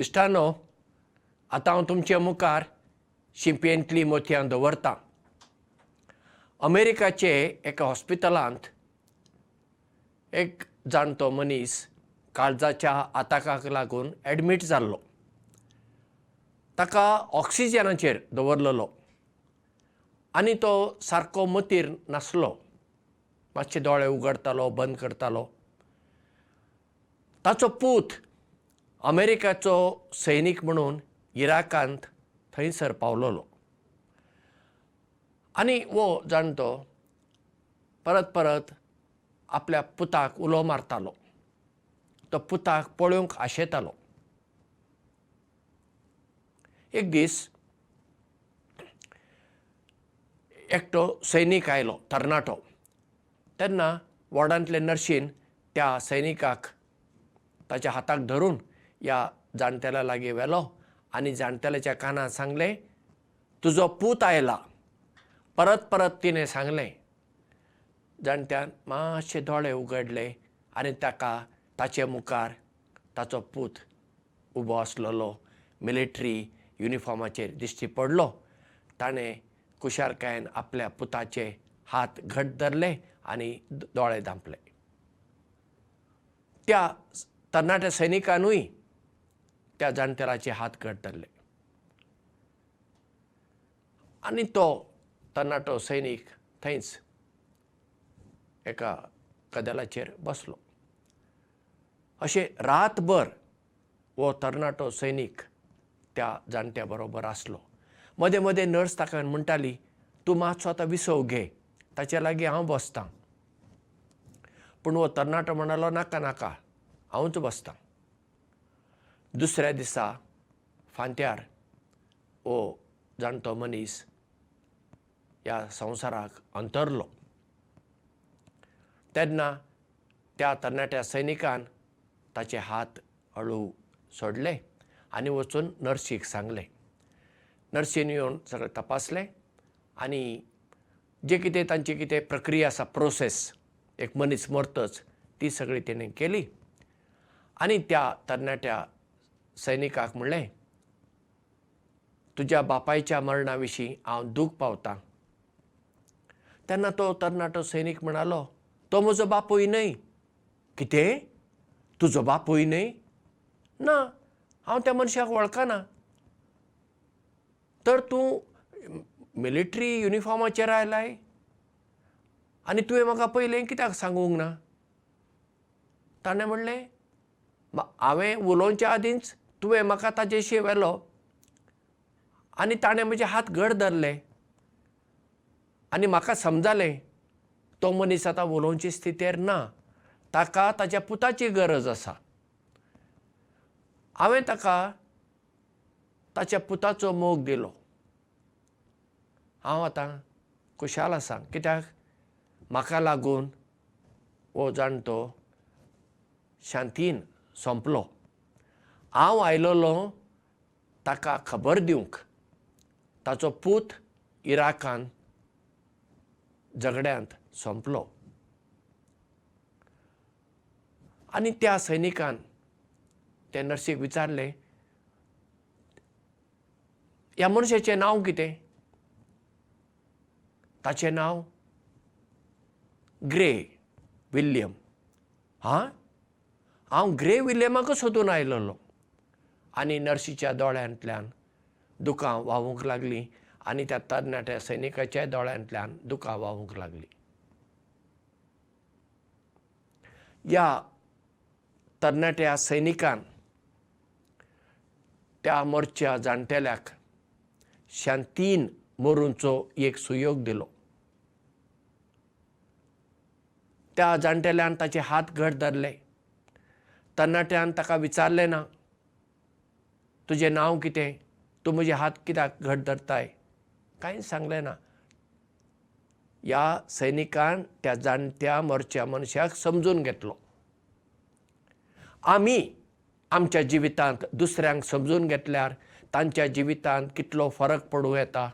इश्टानो आतां हांव तुमचे मुखार शिंपयेंतलीं मोतयां दवरतां. अमेरिकाचे एका हॉस्पिटलांत एक जाणटो मनीस काळजाच्या आताकाक लागून एडमीट जाल्लो. ताका ऑक्सिजनाचेर दवरलेलो. आनी तो सारको मतीर नासलो. मातशे दोळे उगडतालो बंद करतालो. ताचो पूत अमेरिकाचो सैनीक म्हणून इराकांत थंयसर पावलोलो. आनी वो जाणटो परत परत आपल्या पुताक उलो मारतालो. तो पुताक पळोवंक आशेतालो. एक दीस एकटो सैनीक आयलो तरणाटो. तेन्ना वॉर्डांतले नर्शीन त्या सैनिकाक ताच्या हाताक धरून ह्या जाणटेल्या लागीं व्हेलो आनी जाणटेल्याच्या कानार सांगलें तुजो पूत आयला. परत परत तिणें सांगलें जाणट्यान मातशे दोळे उगडले आनी ताका ताचे मुखार ताचो पूत उबो आसलेलो मिलिट्री युनिफॉर्माचेर दिश्टी पडलो. ताणें कुशारकायेन आपल्या पुताचे हात घट धरले आनी दोळे धांपले त्या तरणाट्या सैनिकानूय त्या जाणटेल्याचे हात धरले आनी तो तरणाटो सैनीक थंयच एका कदेलाचेर बसलो. अशें रातभर हो तरणाटो सैनीक त्या जाणट्या बरोबर आसलो. मदें मदें नर्स ताका म्हणटाली तूं मातसो आतां विसव घे ताचे लागीं हांव बसतां. पूण हो तरणाटो म्हणलो नाका नाका हांवूच बसतां दुसऱ्या दिसा फांत्यार हो जाणटो मनीस ह्या संवसाराक अंतरलो. तेन्ना त्या तरणाट्या सैनिकान ताचे हात हळू सोडले आनी वचून नर्शीक सांगलें. नर्शीन येवन सगळें तपासलें आनी जे कितें तांची कितें प्रक्रिया आसा प्रोसेस एक मनीस मरतच ती सगळी तेणें केली. आनी त्या तरणाट्या सैनिकाक म्हणलें तुज्या बापायच्या मरणा विशीं हांव दूख पावतां. तेन्ना तो तरणाटो सैनीक म्हणालो तो म्हजो बापूय न्हय. कितें? तुजो बापूय न्हय? ना हांव त्या मनशाक वळखना. तर तूं मिलिट्री युनिफॉर्माचेर आयलाय? आनी तुवें म्हाका पयलें कित्याक सांगूंक ना? ताणें म्हणलें हांवें उलोवच्या आदींच तुवें म्हाका ताजेशी व्हेलो आनी ताणें म्हजे हात घट धरले. आनी म्हाका समजालें तो मनीस आतां उलोवचे स्थितीर ना. ताका ताच्या पुताची गरज आसा. हांवें ताका ताच्या पुताचो मोग दिलो. हांव आतां खुशाल आसा. कित्याक? म्हाका लागून हो जाणटो शांतीन सोंपलो। हांव आयलोलो ताका खबर दिवंक। ताचो पूत इराकांत झगड्यांत सोंपलो। आनी त्या सैनिकान ते नर्सीक विचारलें ह्या मनशाचें नांव कितें? ताचें नांव ग्रे विल्यम. हां हांव ग्रे विल्यमाकच सोदून आयलोलो. आनी नर्शीच्या दोळ्यांतल्यान दुकां व्हांवूंक लागलीं आनी त्या तरणाट्या सैनिकाच्या दोळ्यांतल्यान दुकां व्हांवूंक लागलीं. ह्या तरणाट्या सैनिकान त्या मोरच्या जाणटेल्याक शांतीन मरूंचो एक सुयोग दिलो. त्या जाणटेल्यान ताचे हात घट धरले तरणाट्यान ताका विचारलें ना तुजें नांव कितें? तूं म्हजे हात कित्याक घट धरताय? कांयच सांगलें ना. ह्या सैनिकान त्या जाणट्या मोरच्या मनशाक समजून घेतलो. आमी आमच्या जिवितांत दुसऱ्यांक समजून घेतल्यार तांच्या जिवितांत कितलो फरक पडूं येता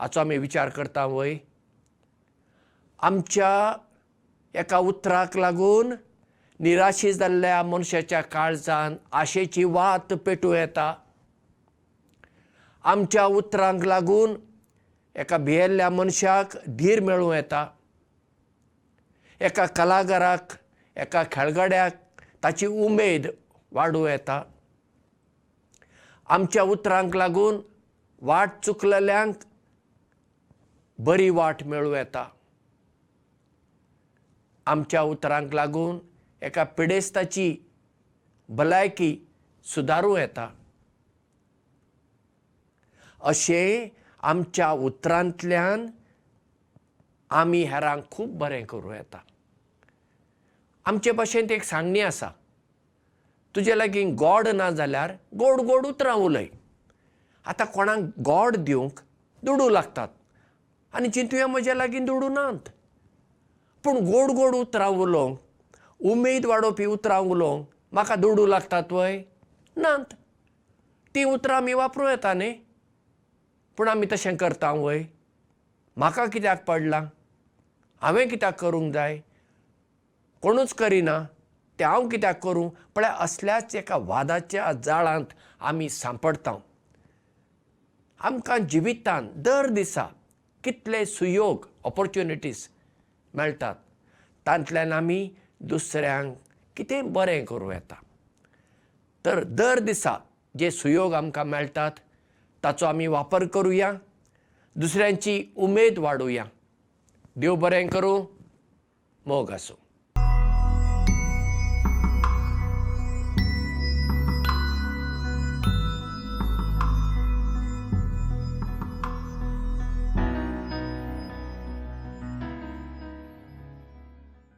हाचो आमी विचार करता वय. आमच्या एका उतराक लागून निराशी जाल्ल्या मनशाच्या काळजान आशेची वात पेटूं येता. आमच्या उतरांक लागून एका भियेल्ल्या मनशाक धीर मेळूं येता. एका कलाकाराक एका खेळगड्याक ताची उमेद वाडूं येता. आमच्या उतरांक लागून वाट चुकलेल्यांक बरी वाट मेळूं येता. आमच्या उतरांक लागून एका पिडेस्ताची भलायकी सुदारूं येता। अशें आमच्या उतरांतल्यान आमी हेरांक खूब बरें करूं येता। आमचे भाशेंत एक सांगणी आसा। तुजे लागीं गोड ना जाल्यार गोड गोड उतरां उलय आतां कोणाक गोड दिवंक दुडू लागतात आनी चिंतुया म्हज्या लागीं दुडू नात। पूण गोड गोड उतरां उलोवंक उमेद वाडोवपी उतरां उलोवंक म्हाका दुडू लागतात वय नात ती उतरां आमी वापरूं येता न्ही? पूण आमी तशें करता वय. म्हाका कित्याक पडलां? हांवें कित्याक करूंक जाय? कोणूच करिना. तें हांव कित्याक करूं? म्हळ्यार असल्याच एका वादाच्या जाळांत आमी सांपडटा आमकां जिवितांत दर दिसा कितले सुयोग ऑपॉर्च्युनिटीज मेळटात तांतल्यान आमी दुसऱ्यांक कितें बरें करूं येता. तर दर दिसा जे सुयोग आमकां मेळटात ताचो आमी वापर करुया. दुसऱ्यांची उमेद वाडोवया देव बरें करूं मोग आसूं